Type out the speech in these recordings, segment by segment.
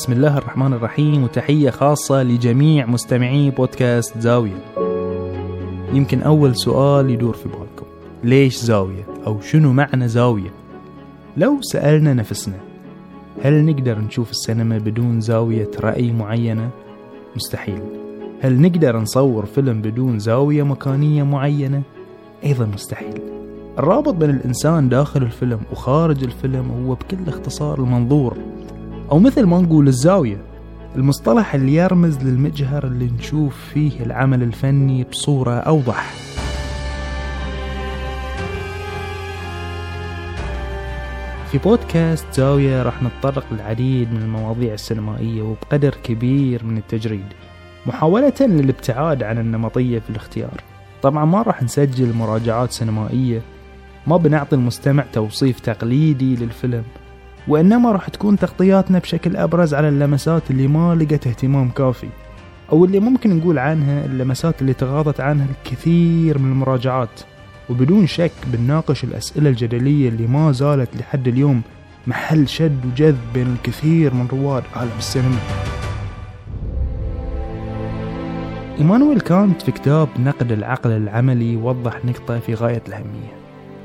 بسم الله الرحمن الرحيم وتحية خاصة لجميع مستمعي بودكاست زاوية. يمكن أول سؤال يدور في بالكم ليش زاوية؟ أو شنو معنى زاوية؟ لو سألنا نفسنا هل نقدر نشوف السينما بدون زاوية رأي معينة؟ مستحيل. هل نقدر نصور فيلم بدون زاوية مكانية معينة؟ أيضا مستحيل. الرابط بين الإنسان داخل الفيلم وخارج الفيلم هو بكل اختصار المنظور. أو مثل ما نقول الزاوية المصطلح اللي يرمز للمجهر اللي نشوف فيه العمل الفني بصورة أوضح. في بودكاست زاوية راح نتطرق للعديد من المواضيع السينمائية وبقدر كبير من التجريد محاولة للابتعاد عن النمطية في الاختيار. طبعا ما راح نسجل مراجعات سينمائية ما بنعطي المستمع توصيف تقليدي للفيلم. وإنما راح تكون تغطياتنا بشكل أبرز على اللمسات اللي ما لقت اهتمام كافي. أو اللي ممكن نقول عنها اللمسات اللي تغاضت عنها الكثير من المراجعات. وبدون شك بنناقش الأسئلة الجدلية اللي ما زالت لحد اليوم محل شد وجذب بين الكثير من رواد عالم السينما. إيمانويل كانت في كتاب نقد العقل العملي وضح نقطة في غاية الأهمية.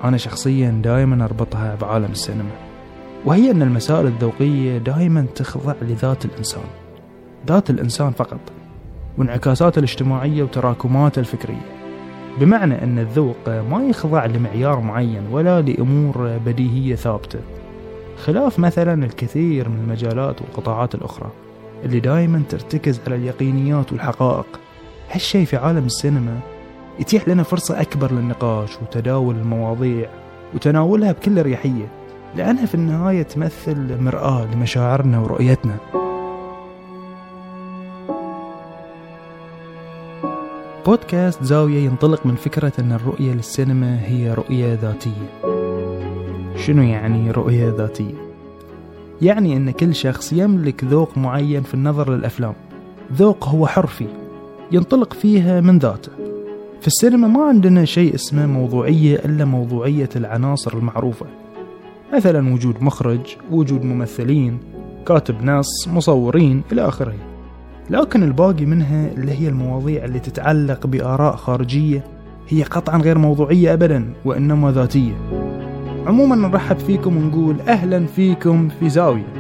أنا شخصيا دائما أربطها بعالم السينما. وهي أن المسائل الذوقية دائما تخضع لذات الإنسان ذات الإنسان فقط وانعكاساته الاجتماعية وتراكماته الفكرية. بمعنى أن الذوق ما يخضع لمعيار معين ولا لأمور بديهية ثابتة. خلاف مثلا الكثير من المجالات والقطاعات الأخرى اللي دائما ترتكز على اليقينيات والحقائق. هالشي في عالم السينما يتيح لنا فرصة أكبر للنقاش وتداول المواضيع وتناولها بكل أريحية. لأنها في النهاية تمثل مرآة لمشاعرنا ورؤيتنا. بودكاست زاوية ينطلق من فكرة أن الرؤية للسينما هي رؤية ذاتية. شنو يعني رؤية ذاتية؟ يعني أن كل شخص يملك ذوق معين في النظر للأفلام. ذوق هو حر فيه ينطلق فيها من ذاته. في السينما ما عندنا شيء اسمه موضوعية إلا موضوعية العناصر المعروفة. مثلا وجود مخرج وجود ممثلين كاتب نص مصورين إلى آخره. لكن الباقي منها اللي هي المواضيع اللي تتعلق بآراء خارجية هي قطعا غير موضوعية أبدا وإنما ذاتية. عموما نرحب فيكم ونقول أهلا فيكم في زاوية.